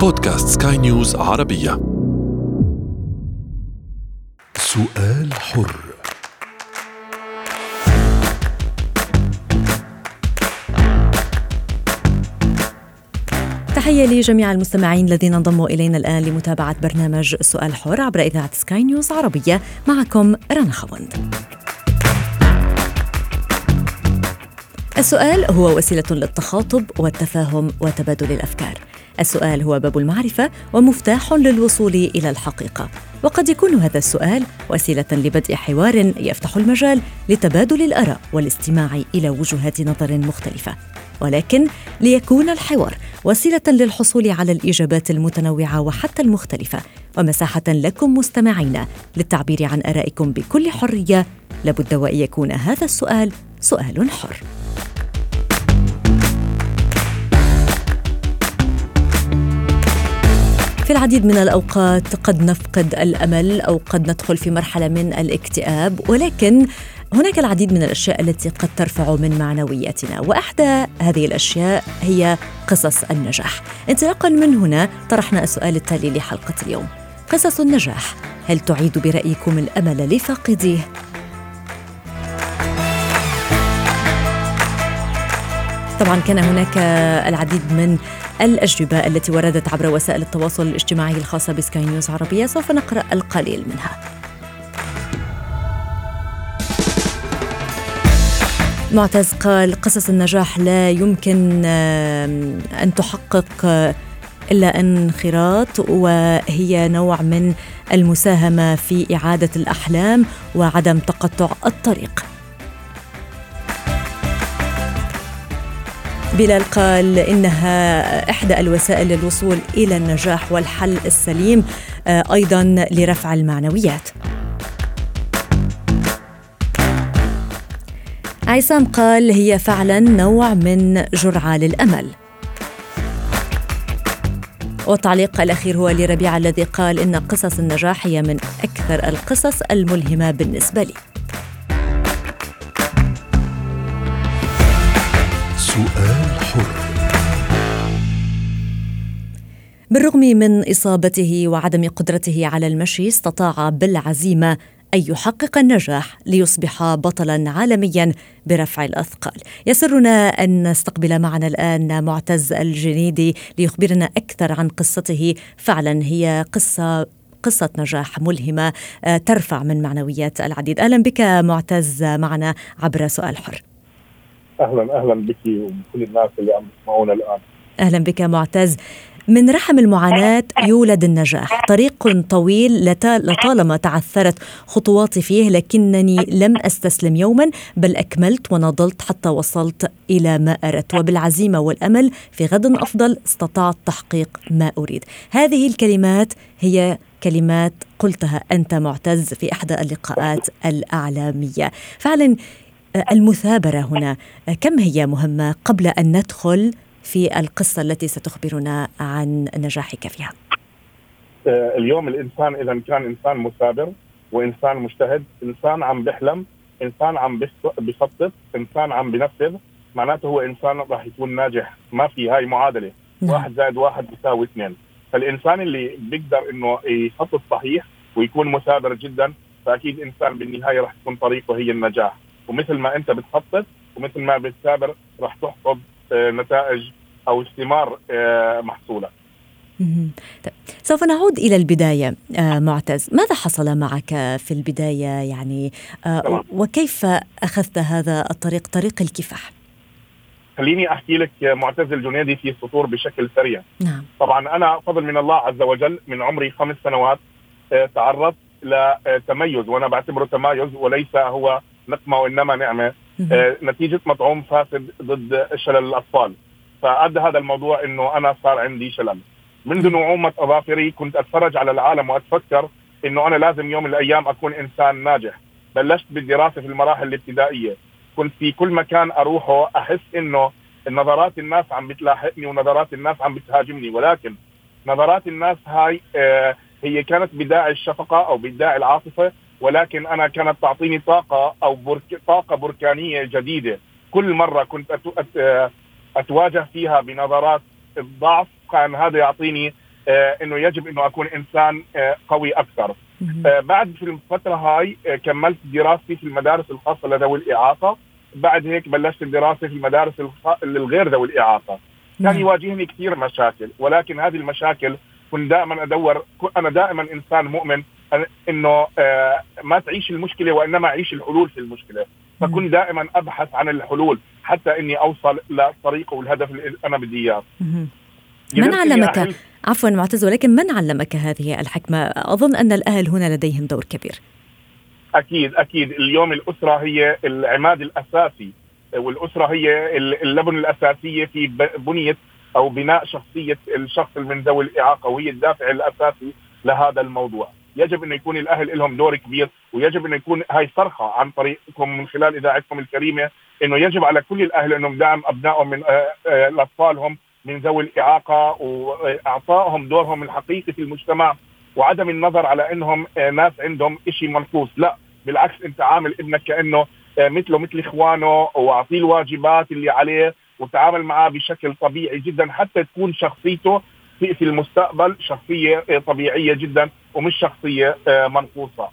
بودكاست سكاي نيوز عربية. سؤال حر. تحية لجميع المستمعين الذين انضموا إلينا الآن لمتابعة برنامج سؤال حر عبر إذاعة سكاي نيوز عربية. معكم رنا خوند. السؤال هو وسيلة للتخاطب والتفاهم وتبادل الأفكار. السؤال هو باب المعرفة ومفتاح للوصول إلى الحقيقة. وقد يكون هذا السؤال وسيلة لبدء حوار يفتح المجال لتبادل الآراء والاستماع إلى وجهات نظر مختلفة. ولكن ليكون الحوار وسيلة للحصول على الإجابات المتنوعة وحتى المختلفة. ومساحة لكم مستمعين للتعبير عن آرائكم بكل حرية. لابد وإن يكون هذا السؤال سؤال حر. في العديد من الأوقات قد نفقد الأمل أو قد ندخل في مرحلة من الاكتئاب ولكن هناك العديد من الأشياء التي قد ترفع من معنوياتنا وأحدى هذه الأشياء هي قصص النجاح. انطلاقا من هنا طرحنا السؤال التالي لحلقة اليوم. قصص النجاح هل تعيد برأيكم الأمل لفاقديه طبعا كان هناك العديد من الأجوبة التي وردت عبر وسائل التواصل الاجتماعي الخاصة بسكاي نيوز عربية سوف نقرأ القليل منها. معتز قال قصص النجاح لا يمكن أن تحقق إلا انخراط وهي نوع من المساهمة في إعادة الأحلام وعدم تقطع الطريق. بلال قال إنها إحدى الوسائل للوصول إلى النجاح والحل السليم أيضا لرفع المعنويات. عصام قال هي فعلا نوع من جرعة للأمل. والتعليق الأخير هو لربيع الذي قال إن قصص النجاح هي من أكثر القصص الملهمة بالنسبة لي. سؤال حر. بالرغم من إصابته وعدم قدرته على المشي استطاع بالعزيمة أن يحقق النجاح ليصبح بطلا عالميا برفع الأثقال. يسرنا أن نستقبل معنا الآن معتز الجنيدي ليخبرنا أكثر عن قصته. فعلا هي قصة قصة نجاح ملهمة ترفع من معنويات العديد. أهلا بك معتز معنا عبر سؤال حر. أهلا أهلا بك وبكل الناس اللي عم يسمعونا الآن. أهلا بك معتز. من رحم المعاناة يولد النجاح. طريق طويل لطالما تعثرت خطواتي فيه لكنني لم أستسلم يوما بل أكملت ونضلت حتى وصلت إلى ما أردت. وبالعزيمة والأمل في غد أفضل استطعت تحقيق ما أريد. هذه الكلمات هي كلمات قلتها أنت معتز في إحدى اللقاءات الأعلامية. فعلا المثابرة هنا. كم هي مهمة قبل أن ندخل في القصة التي ستخبرنا عن نجاحك فيها؟ اليوم الإنسان إذا كان إنسان مثابر وإنسان مجتهد إنسان عم بيحلم إنسان عم بيخطط إنسان عم بنفذ معناته هو إنسان راح يكون ناجح. ما في هاي معادلة. نعم. واحد زائد واحد بيساوي اثنين. فالإنسان اللي بيقدر إنه يخطط صحيح ويكون مثابر جدا فأكيد إنسان بالنهاية راح تكون طريقه هي النجاح. ومثل ما أنت بتخطط ومثل ما بتثابر راح تحصد آه، نتائج أو ثمار آه، محصوله. طيب، سوف نعود إلى البداية آه، معتز. ماذا حصل معك في البداية؟ يعني آه،. وكيف أخذت هذا الطريق طريق الكفاح؟ خليني أحكي لك معتز الجنيدي في سطور بشكل سريع. نعم. طبعا أنا فضل من الله عز وجل من عمري خمس سنوات آه، تعرضت لتميز وأنا بعتبره تمايز وليس هو نقمه وإنما نعمة. آه، نتيجة مطعوم فاسد ضد شلل الأطفال. فأدى هذا الموضوع إنه أنا صار عندي شلل. منذ نعومة أظافري كنت أتفرج على العالم وأتفكر إنه أنا لازم يوم من الأيام أكون إنسان ناجح. بلشت بالدراسة في المراحل الابتدائية. كنت في كل مكان أروحه أحس إنه نظرات الناس عم بتلاحقني ونظرات الناس عم بتهاجمني. ولكن نظرات الناس هاي آه هي كانت بداعي الشفقة أو بداعي العاطفة. ولكن أنا كانت تعطيني طاقة أو برك طاقة بركانية جديدة. كل مرة كنت أت... أت... أتواجه فيها بنظرات الضعف كان هذا يعطيني آه إنه يجب إنه أكون إنسان آه قوي أكثر. آه بعد في الفترة هاي كملت دراستي في المدارس الخاصة لذوي الإعاقة. بعد هيك بلشت الدراسه في المدارس الغير ذوي الإعاقة. كان يواجهني كثير مشاكل ولكن هذه المشاكل كنت دائما أدور أنا دائما إنسان مؤمن إنه آه ما تعيش المشكلة وإنما أعيش الحلول في المشكلة. فكنت دائما أبحث عن الحلول حتى إني أوصل للطريق والهدف اللي أنا بدي إياه. من علمك؟ عفوا معتز ولكن من علمك هذه الحكمة؟ أظن أن الأهل هنا لديهم دور كبير. أكيد أكيد. اليوم الأسرة هي العماد الأساسي والأسرة هي اللبن الأساسية في بنية أو بناء شخصية الشخص من ذوي الإعاقة وهي الدافع الأساسي لهذا الموضوع. يجب انه يكون الأهل لهم دور كبير ويجب انه يكون هاي صرخة عن طريقكم من خلال إذاعتكم الكريمة إنه يجب على كل الأهل أنهم دعم أبنائهم من اطفالهم من ذوي الإعاقة وإعطائهم دورهم الحقيقي في المجتمع وعدم النظر على إنهم ناس عندهم شيء منقوص. لا بالعكس أنت عامل ابنك كأنه مثله مثل إخوانه وأعطيه الواجبات اللي عليه وتعامل معاه بشكل طبيعي جدا حتى تكون شخصيته في في المستقبل شخصية طبيعية جدا ومش شخصية منقوصة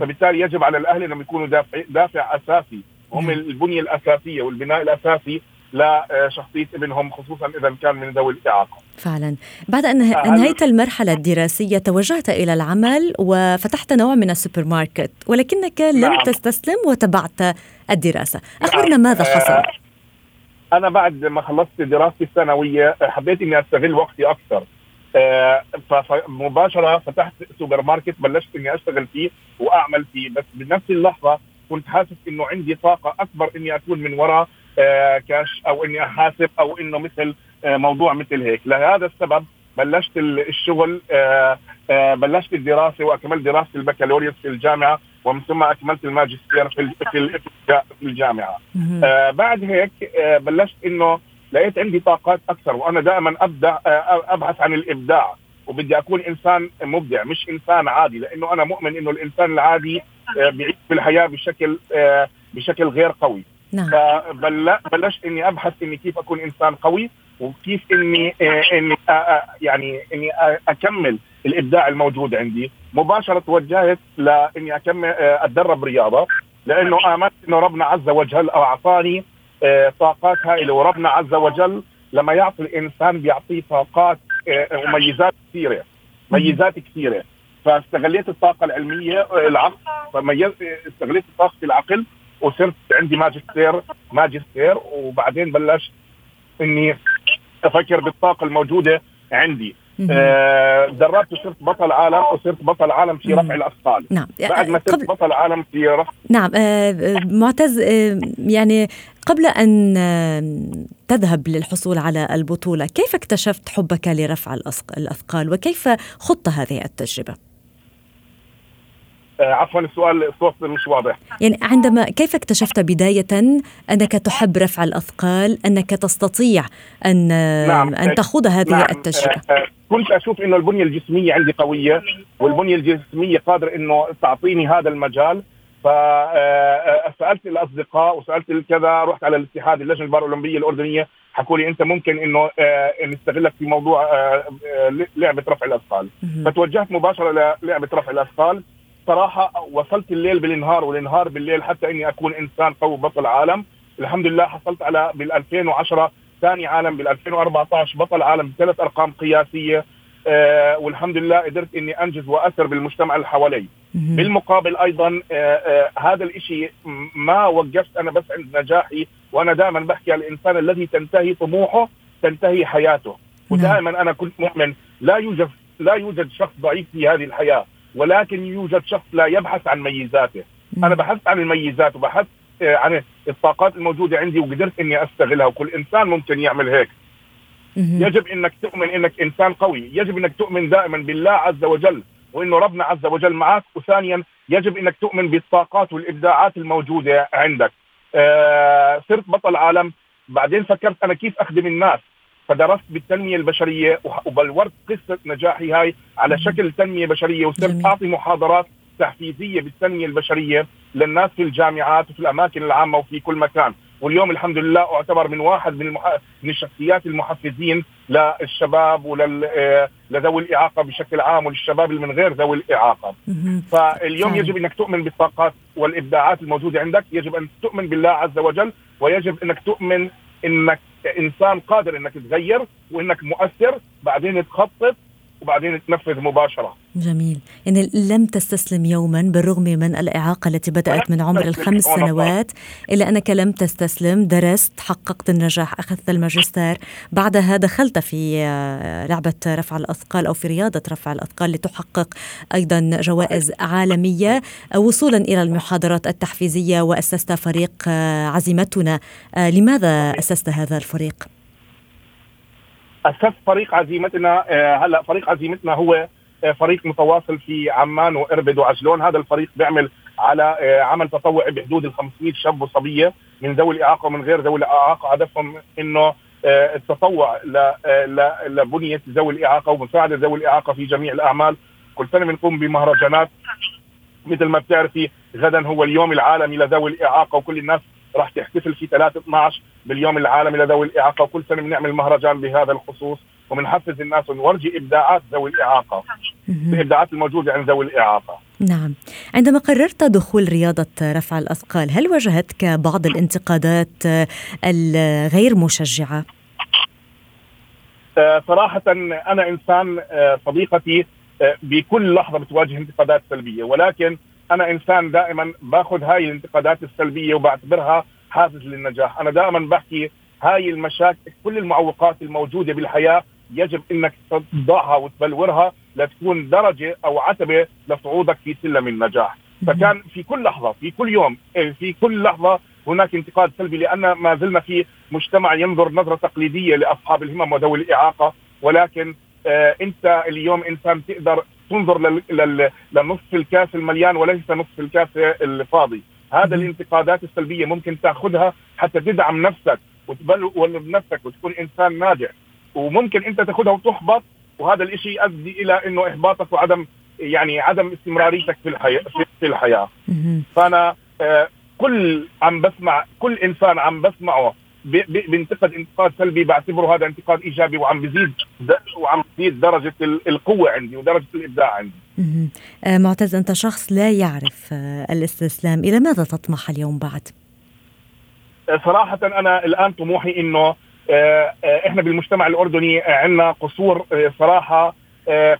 فبالتالي يجب على الأهل إنهم يكونوا دافع دافع أساسي هم البنية الأساسية والبناء الأساسي لشخصيه ابنهم خصوصا إذا كان من ذوي الإعاقة. فعلا، بعد أن انهيت المرحلة الدراسية توجهت إلى العمل وفتحت نوع من السوبر ماركت، ولكنك لم نعم. تستسلم وتبعت الدراسة، أخبرنا نعم. ماذا حصل؟ أنا بعد ما خلصت دراستي الثانوية حبيت إني أستغل وقتي أكثر. فمباشره فتحت سوبر ماركت بلشت إني أشتغل فيه وأعمل فيه. بس بنفس اللحظة كنت حاسس إنه عندي طاقة أكبر إني أكون من وراء آه كاش أو إني أحاسب أو إنه مثل آه موضوع مثل هيك. لهذا السبب بلشت الشغل آه بلشت الدراسة وأكملت دراسة البكالوريوس في الجامعة. ومن ثم أكملت الماجستير في في الجامعة. بعد هيك بلشت إنه لقيت عندي طاقات أكثر وأنا دائما ابدع أبحث عن الإبداع وبدي أكون إنسان مبدع مش إنسان عادي لأنه أنا مؤمن إنه الإنسان العادي بيعيش في الحياة بشكل بشكل غير قوي. نعم. فبلشت إني أبحث إني كيف أكون إنسان قوي وكيف إني إني يعني إني أكمل الإبداع الموجود عندي. مباشرة توجهت لإني أكمل أتدرب رياضة لأنه آمنت إنه ربنا عز وجل أعطاني طاقات هائلة وربنا عز وجل لما يعطي الإنسان بيعطيه طاقات وميزات كثيرة ميزات كثيرة. فاستغليت الطاقة العلمية العقل فميز استغليت طاقة العقل وصرت عندي ماجستير ماجستير وبعدين بلشت إني أفكر بالطاقة الموجودة عندي. آه دربت وصرت بطل عالم وصرت بطل عالم في رفع الأثقال. نعم. بعد ما صرت بطل عالم في رفع نعم آه معتز آه يعني قبل أن تذهب للحصول على البطولة كيف اكتشفت حبك لرفع الأثقال؟ وكيف خضت هذه التجربة؟ عفوا السؤال الصوت مش واضح. يعني عندما كيف اكتشفت بداية أنك تحب رفع الأثقال أنك تستطيع أن نعم. أن تخوض هذه نعم. التجربة؟ كنت أشوف أنه البنية الجسمية عندي قوية والبنية الجسمية قادر أنه تعطيني هذا المجال. فسالت الأصدقاء وسألت الكذا رحت على الاتحاد اللجنة البارالمبيه الأردنية حكوا لي أنت ممكن إنه نستغلك في موضوع لعبة رفع الأثقال. فتوجهت مباشرة للعبه رفع الأثقال. صراحة وصلت الليل بالنهار والنهار بالليل حتى إني أكون إنسان قوي بطل عالم الحمد لله حصلت على بال 2010 ثاني عالم بال 2014 بطل عالم بثلاث أرقام قياسية آه والحمد لله قدرت إني أنجز وأثر بالمجتمع اللي حوالي. بالمقابل أيضا آه آه هذا الشيء ما وقفت أنا بس عند نجاحي وأنا دائما بحكي على الإنسان الذي تنتهي طموحه تنتهي حياته. ودائما أنا كنت مؤمن لا يوجد لا يوجد شخص ضعيف في هذه الحياة ولكن يوجد شخص لا يبحث عن ميزاته. أنا بحثت عن الميزات وبحثت عن الطاقات الموجودة عندي وقدرت إني أستغلها وكل إنسان ممكن يعمل هيك. يجب إنك تؤمن إنك إنسان قوي. يجب إنك تؤمن دائما بالله عز وجل وإنه ربنا عز وجل معك. وثانيا يجب إنك تؤمن بالطاقات والإبداعات الموجودة عندك. آه صرت بطل عالم. بعدين فكرت أنا كيف أخدم الناس. فدرست بالتنمية البشرية وبلورت قصة نجاحي هاي على شكل تنمية بشرية وصرت. أعطي محاضرات. تحفيزيه بالتنميه البشرية للناس في الجامعات وفي الأماكن العامة وفي كل مكان. واليوم الحمد لله أعتبر من واحد من, المح... من الشخصيات المحفزين للشباب ولل آه، الإعاقة بشكل عام وللشباب اللي من غير ذوي الإعاقة. فاليوم. يجب إنك تؤمن بالطاقات والإبداعات الموجودة عندك. يجب أن تؤمن بالله عز وجل. ويجب إنك تؤمن إنك إنسان قادر إنك تغير وإنك مؤثر. بعدين تخطط وبعدين تنفذ مباشرة. جميل. يعني لم تستسلم يوما بالرغم من الإعاقة التي بدأت من عمر الخمس. سنوات. إلا أنك لم تستسلم درست حققت النجاح أخذت الماجستير. بعدها دخلت في آه، لعبة رفع الأثقال أو في رياضة رفع الأثقال لتحقق أيضا جوائز عالمية. آه، وصولا إلى المحاضرات التحفيزية وأسست فريق آه، عزيمتنا. لماذا أسست هذا الفريق؟ اسست فريق عزيمتنا آه، هلا فريق عزيمتنا هو آه، فريق متواصل في عمان وإربد وعجلون هذا الفريق بيعمل على آه، عمل تطوعي بحدود ال 500 شاب وصبية من ذوي الإعاقة ومن غير ذوي الإعاقة. هدفهم إنه التطوع لبنية ذوي الإعاقة ومساعدة ذوي الإعاقة في جميع الأعمال. كل سنة بنقوم بمهرجانات. مثل ما بتعرفي غدا هو اليوم العالمي لذوي الإعاقة وكل الناس راح تحتفل في 3 12 باليوم العالمي لذوي الإعاقة وكل سنة بنعمل مهرجان بهذا الخصوص وبنحفز الناس ونورجي إبداعات ذوي الإعاقة. الإبداعات الموجودة عند ذوي الإعاقة نعم عندما قررت دخول رياضة رفع الأثقال هل واجهتك بعض الانتقادات الغير مشجعة؟ آه، صراحة أنا إنسان آه، صديقتي آه، بكل لحظة بتواجه انتقادات سلبية ولكن أنا إنسان دائما باخذ هاي الانتقادات السلبية وبعتبرها حافز للنجاح. أنا دائما بحكي هاي المشاكل كل المعوقات الموجودة بالحياة يجب أنك تضعها وتبلورها لتكون درجة أو عتبة لصعودك في سلم النجاح. فكان في كل لحظة في كل يوم آه، في كل لحظة هناك انتقاد سلبي لأن ما زلنا في مجتمع ينظر نظرة تقليدية لأصحاب الهمم وذوي الإعاقة. ولكن آه أنت اليوم إنسان تقدر تنظر لل- لل- لنصف الكاس المليان وليس نصف الكاس الفاضي. هذا. الانتقادات السلبية ممكن تأخذها حتى تدعم نفسك وتبلور بنفسك وتكون إنسان ناجح وممكن أنت تأخذها وتحبط وهذا الإشي يؤدي إلى إنه إحباطك وعدم يعني عدم استمراريتك في الحياة في الحياة مهم. فأنا آه، كل عم بسمع كل إنسان عم بسمعه بينتقد انتقاد سلبي بعتبره هذا انتقاد إيجابي وعم بزيد وعم بزيد درجة ال- القوة عندي ودرجة الإبداع عندي. آه، معتز أنت شخص لا يعرف آه، الاستسلام إلى ماذا تطمح اليوم بعد؟ آه، صراحة أنا الآن طموحي إنه إحنا بالمجتمع الأردني عندنا قصور صراحة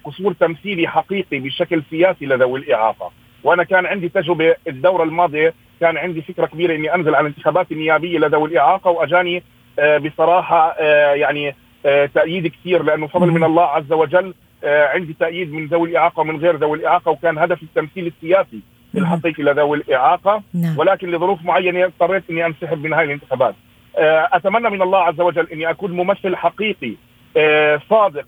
قصور تمثيلي حقيقي بشكل سياسي لذوي الاعاقه وأنا كان عندي تجربة الدورة الماضية كان عندي فكرة كبيرة إني أنزل على الانتخابات النيابية لذوي الإعاقة وأجاني آه، بصراحة آه، يعني آه، تأييد كثير لأنه فضل من الله عز وجل عندي تأييد من ذوي الإعاقة ومن غير ذوي الإعاقة وكان هدف التمثيل السياسي الحقيقي لذوي الإعاقة نعم. ولكن لظروف معينة اضطريت إني أنسحب من هاي الانتخابات. أتمنى من الله عز وجل إني أكون ممثل حقيقي صادق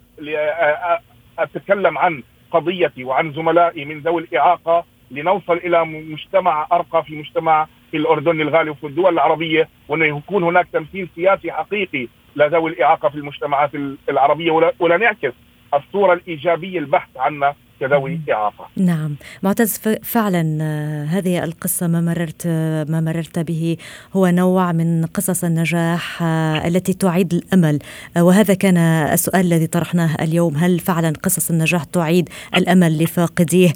أتكلم عن قضيتي وعن زملائي من ذوي الإعاقة لنوصل إلى مجتمع أرقى في مجتمع في الأردن الغالي وفي الدول العربية وأنه يكون هناك تمثيل سياسي حقيقي لذوي الإعاقة في المجتمعات ال- العربية. ولا, ولا نعكس الصورة الإيجابية البحث عنا كذوي إعاقة. نعم. معتز فعلا آه، هذه القصة ما مررت آه، ما مررت به هو نوع من قصص النجاح آه، التي تعيد الأمل. وهذا كان السؤال الذي طرحناه اليوم. هل فعلا قصص النجاح تعيد الأمل لفاقديه؟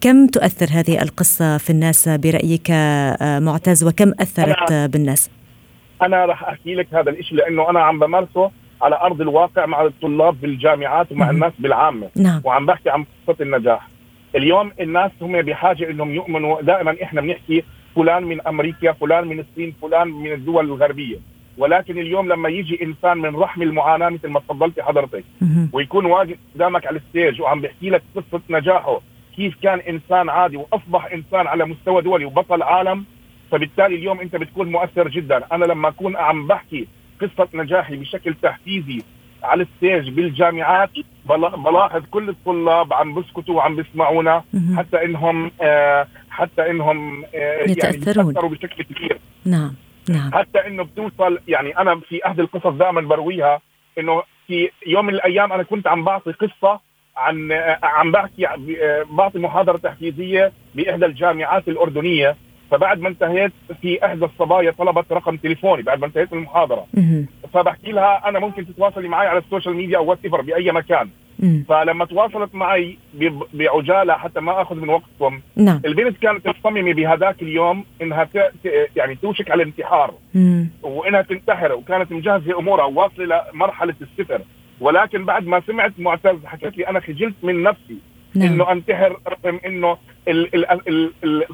كم تؤثر هذه القصة في الناس برأيك معتز؟ وكم أثرت بالناس؟ أنا راح أحكي لك هذا الشيء لأنه أنا عم بمارسه على أرض الواقع مع الطلاب بالجامعات ومع. الناس بالعامة. نعم. وعم بحكي عن قصة النجاح. اليوم الناس هم بحاجة إنهم يؤمنوا. دائما إحنا بنحكي فلان من أمريكا فلان من الصين فلان من الدول الغربية. ولكن اليوم لما يجي إنسان من رحم المعاناة مثل ما تفضلتي حضرتك. ويكون واقف قدامك على الستيج وعم بيحكي لك قصة نجاحه كيف كان إنسان عادي وأصبح إنسان على مستوى دولي وبطل عالم فبالتالي اليوم أنت بتكون مؤثر جدا. أنا لما أكون عم بحكي قصة نجاحي بشكل تحفيزي على الستيج بالجامعات بلاحظ كل الطلاب عم بسكتوا وعم بيسمعونا حتى إنهم آه حتى إنهم آه يتاثرون يعني بشكل كبير. نعم نعم. حتى إنه بتوصل يعني أنا في أحد القصص دائما برويها إنه في يوم من الأيام أنا كنت عم بعطي قصة عن آه، عم بحكي آه، بعطي محاضرة تحفيزية بإحدى الجامعات الأردنية. فبعد ما انتهيت في إحدى الصبايا طلبت رقم تليفوني بعد ما انتهيت من المحاضرة. فبحكي لها أنا ممكن تتواصلي معي على السوشيال ميديا أو واتس أب بأي مكان. فلما تواصلت معي بعجاله حتى ما أخذ من وقتكم نعم. البنت كانت مصممه بهذاك اليوم إنها يعني توشك على الانتحار. وإنها تنتحر وكانت مجهزة أمورها وواصلة لمرحله الصفر ولكن بعد ما سمعت معتز حكت لي أنا خجلت من نفسي نعم. إنه أنتحر رغم إنه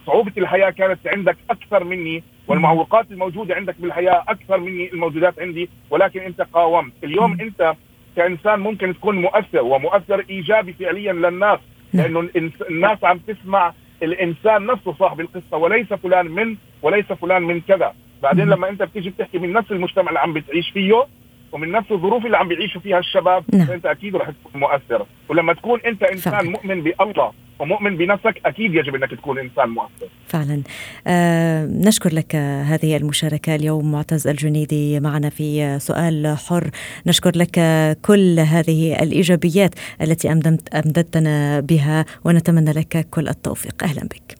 صعوبة الحياة كانت عندك أكثر مني والمعوقات الموجودة عندك بالحياة أكثر مني الموجودات عندي ولكن أنت قاومت اليوم. أنت كإنسان ممكن تكون مؤثر ومؤثر إيجابي فعليا للناس. لأنه الناس عم تسمع الإنسان نفسه صاحب القصة وليس فلان من وليس فلان من كذا بعدين لما أنت بتيجي بتحكي من نفس المجتمع اللي عم بتعيش فيه ومن نفس الظروف اللي عم بيعيشوا فيها الشباب نعم. أنت أكيد رح تكون مؤثر. ولما تكون أنت إنسان فعلا. مؤمن بألله ومؤمن بنفسك أكيد يجب إنك تكون إنسان مؤثر. فعلا. آه نشكر لك هذه المشاركة اليوم معتز الجنيدي معنا في سؤال حر. نشكر لك كل هذه الإيجابيات التي امددت أمددتنا بها ونتمنى لك كل التوفيق. أهلا بك.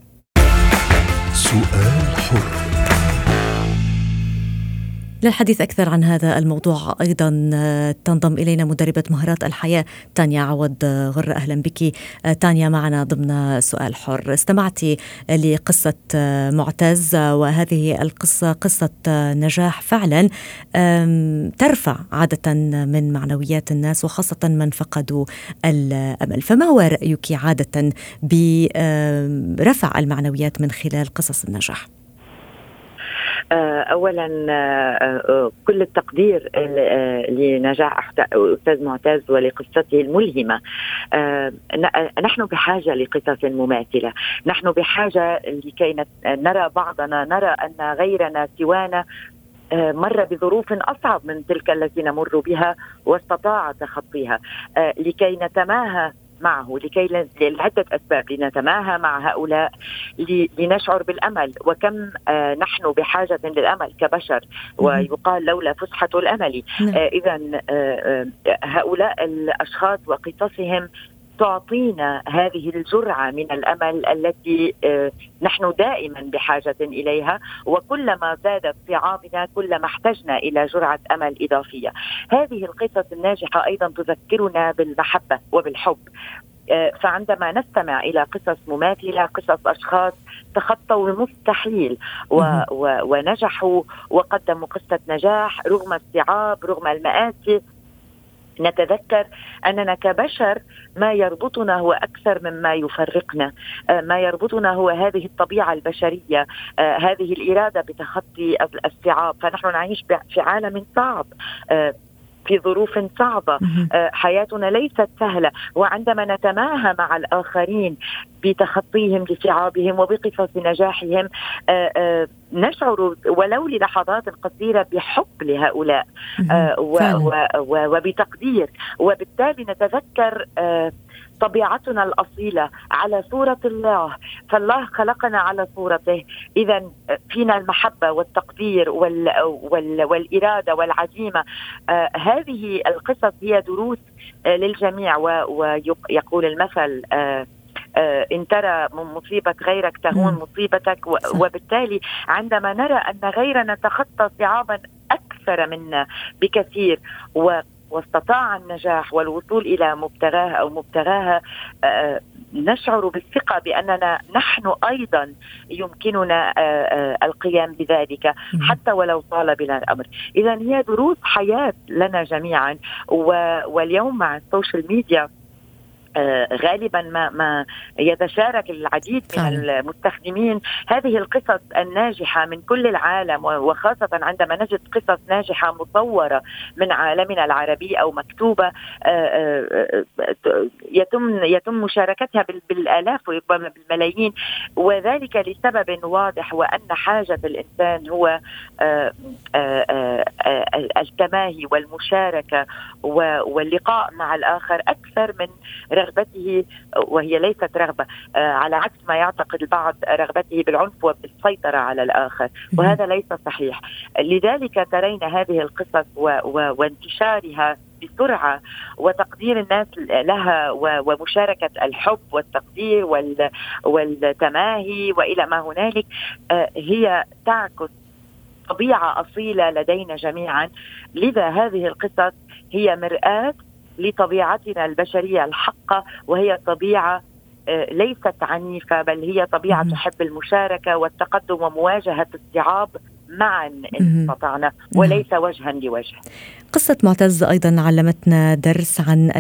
سؤال حر. للحديث أكثر عن هذا الموضوع. أيضا آه، تنضم إلينا مدربة مهارات الحياة تانيا عوض آه، غر. أهلا بك. آه، تانيا معنا ضمن سؤال حر. استمعتي لقصة معتز وهذه القصة قصة نجاح فعلا ترفع عادة من معنويات الناس وخاصة من فقدوا الأمل. فما هو رأيك عادة برفع المعنويات من خلال قصص النجاح؟ آه، اولا آه، آه، كل التقدير لنجاح أستاذ معتز ولقصته الملهمة. نحن بحاجة لقصص مماثلة. نحن بحاجة لكي نرى بعضنا نرى أن غيرنا سوانا مر بظروف أصعب من تلك التي نمر بها واستطاع تخطيها. لكي نتماهى معه لكي لعدة أسباب لنتماهى مع هؤلاء لنشعر بالأمل. وكم آه، نحن بحاجة للأمل كبشر ويقال لولا فسحة الأمل. نعم. آه، إذا آه، هؤلاء الأشخاص وقصصهم تعطينا هذه الجرعة من الأمل التي نحن دائما بحاجة إليها وكلما زادت صعابنا كلما احتجنا إلى جرعة أمل إضافية. هذه القصص الناجحة أيضا تذكرنا بالمحبة وبالحب. آه، فعندما نستمع إلى قصص مماثلة قصص أشخاص تخطوا المستحيل و و ونجحوا وقدموا قصة نجاح رغم الصعاب رغم المآسي نتذكر أننا كبشر ما يربطنا هو أكثر مما يفرقنا، آه، ما يربطنا هو هذه الطبيعة البشرية، آه، هذه الإرادة بتخطي الصعاب، فنحن نعيش في عالم صعب. آه، في ظروف صعبة. حياتنا ليست سهلة. وعندما نتماهى مع الآخرين بتخطيهم لصعابهم وبقصص نجاحهم نشعر ولو للحظات قصيرة بحب لهؤلاء. وبتقدير. وبالتالي نتذكر طبيعتنا الأصيلة على صورة الله فالله خلقنا على صورته. اذا فينا المحبة والتقدير وال وال والإرادة والعزيمة. آه هذه القصص هي دروس آه للجميع. ويقول المثل آه آه، إن ترى من مصيبة غيرك تهون مصيبتك. وبالتالي عندما نرى أن غيرنا تخطى صعابا أكثر منا بكثير و واستطاع النجاح والوصول إلى مبتغاه أو مبتغاها آه، نشعر بالثقة بأننا نحن أيضا يمكننا آه، القيام بذلك حتى ولو طال بنا الأمر، اذا هي دروس حياة لنا جميعا واليوم مع السوشيال ميديا آه، غالبا ما ما يتشارك العديد من فعلا. المستخدمين هذه القصص الناجحة من كل العالم وخاصة عندما نجد قصص ناجحة مصورة من عالمنا العربي أو مكتوبة آه، يتم يتم مشاركتها بالآلاف وربما بالملايين وذلك لسبب واضح وأن حاجة الإنسان هو التماهي والمشاركة واللقاء مع الآخر أكثر من رغبته وهي ليست رغبة. آه، على عكس ما يعتقد البعض رغبته بالعنف وبالسيطرة على الآخر. وهذا ليس صحيح. لذلك ترين هذه القصص وانتشارها بسرعة وتقدير الناس لها ومشاركة الحب والتقدير والتماهي وإلى ما هنالك آه، هي تعكس طبيعة أصيلة لدينا جميعا. لذا هذه القصص هي مرآة لطبيعتنا البشرية الحقة وهي طبيعة آه، ليست عنيفه بل هي طبيعة تحب المشاركة والتقدم ومواجهة الصعاب معا إن استطعنا وليس وجها لوجه. قصة معتز أيضا علمتنا درس عن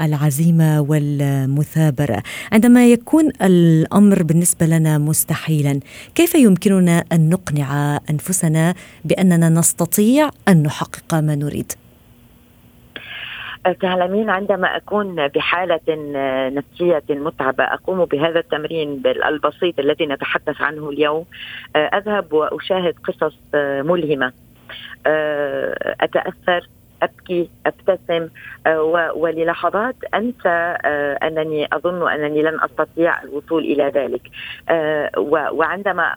العزيمة والمثابرة عندما يكون الأمر بالنسبة لنا مستحيلا كيف يمكننا أن نقنع أنفسنا بأننا نستطيع أن نحقق ما نريد؟ تعلمين عندما أكون بحالة نفسية متعبة أقوم بهذا التمرين البسيط الذي نتحدث عنه اليوم. أذهب وأشاهد قصص ملهمة. أتأثر. أبكي أبتسم وللحظات أنسى أنني أظن أنني لن أستطيع الوصول إلى ذلك. وعندما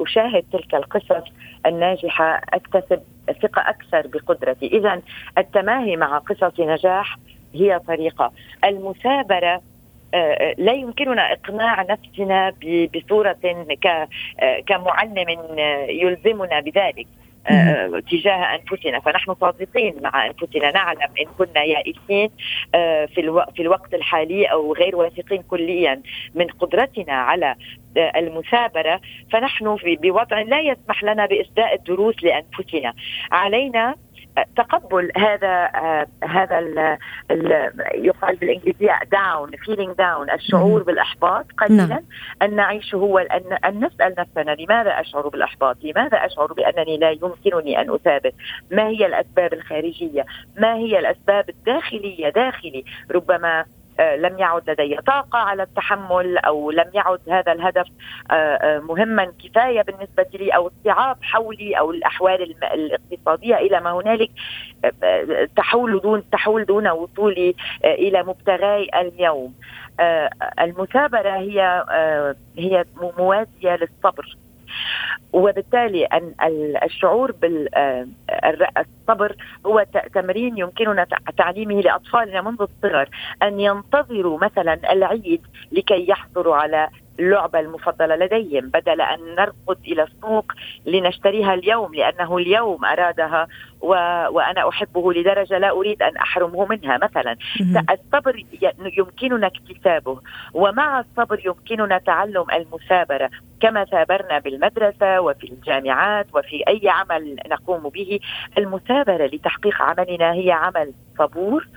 أشاهد تلك القصص الناجحة أكتسب ثقة أكثر بقدرتي، اذا التماهي مع قصص نجاح هي طريقة، المثابرة آه، آه، لا يمكننا إقناع نفسنا بصورة كمعلم يلزمنا بذلك. آه، تجاه انفسنا فنحن صادقين مع انفسنا نعلم إن كنا يائسين في في الوقت الحالي أو غير واثقين كليا من قدرتنا على المثابرة. فنحن في بوضع لا يسمح لنا باسداء الدروس لانفسنا علينا تقبل هذا هذا ال ال يقال بالإنجليزية down feeling down الشعور بالإحباط قليلا نعم. أن نعيشه هو أن أن نسأل نفسنا لماذا أشعر بالإحباط؟ لماذا أشعر بأنني لا يمكنني أن اثابر؟ ما هي الأسباب الخارجية؟ ما هي الأسباب الداخلية داخلي؟ ربما آه، لم يعد لدي طاقة على التحمل أو لم يعد هذا الهدف آه، آه، مهما كفاية بالنسبة لي أو الصعاب حولي أو الأحوال الاقتصادية إلى ما هنالك تحول دون تحول دون وصولي إلى مبتغاي اليوم. المثابرة هي هي موازية للصبر. وبالتالي أن الشعور بالصبر هو تمرين يمكننا تعليمه لأطفالنا منذ الصغر أن ينتظروا مثلا العيد لكي يحصلوا على اللعبة المفضلة لديهم بدل أن نرقد إلى السوق لنشتريها اليوم لأنه اليوم أرادها و... وأنا أحبه لدرجة لا أريد أن أحرمه منها. مثلا الصبر يمكننا اكتسابه ومع الصبر يمكننا تعلم المثابرة. كما ثابرنا بالمدرسة وفي الجامعات وفي أي عمل نقوم به المثابرة لتحقيق عملنا هي عمل صبور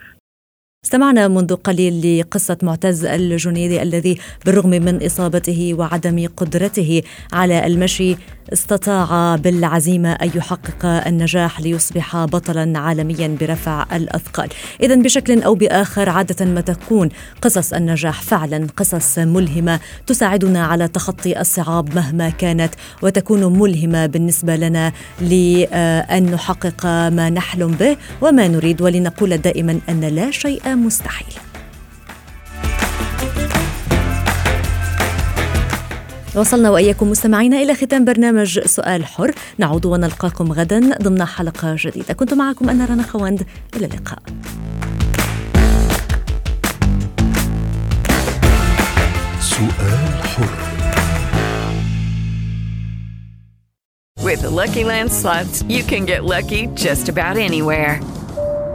استمعنا منذ قليل لقصة معتز الجنيدي الذي بالرغم من إصابته وعدم قدرته على المشي استطاع بالعزيمة أن يحقق النجاح ليصبح بطلا عالميا برفع الأثقال. إذا بشكل أو بآخر عادة ما تكون قصص النجاح فعلا قصص ملهمة تساعدنا على تخطي الصعاب مهما كانت وتكون ملهمة بالنسبة لنا لأن نحقق ما نحلم به وما نريد ولنقول دائما أن لا شيء مستحيل. وصلنا وإياكم مستمعينا إلى ختام برنامج سؤال حر. نعود ونلقاكم غدا ضمن حلقة جديدة. كنت معكم أنا رنا خوند إلى اللقاء. سؤال حر. With the Lucky Land slots, you can get lucky just about anywhere.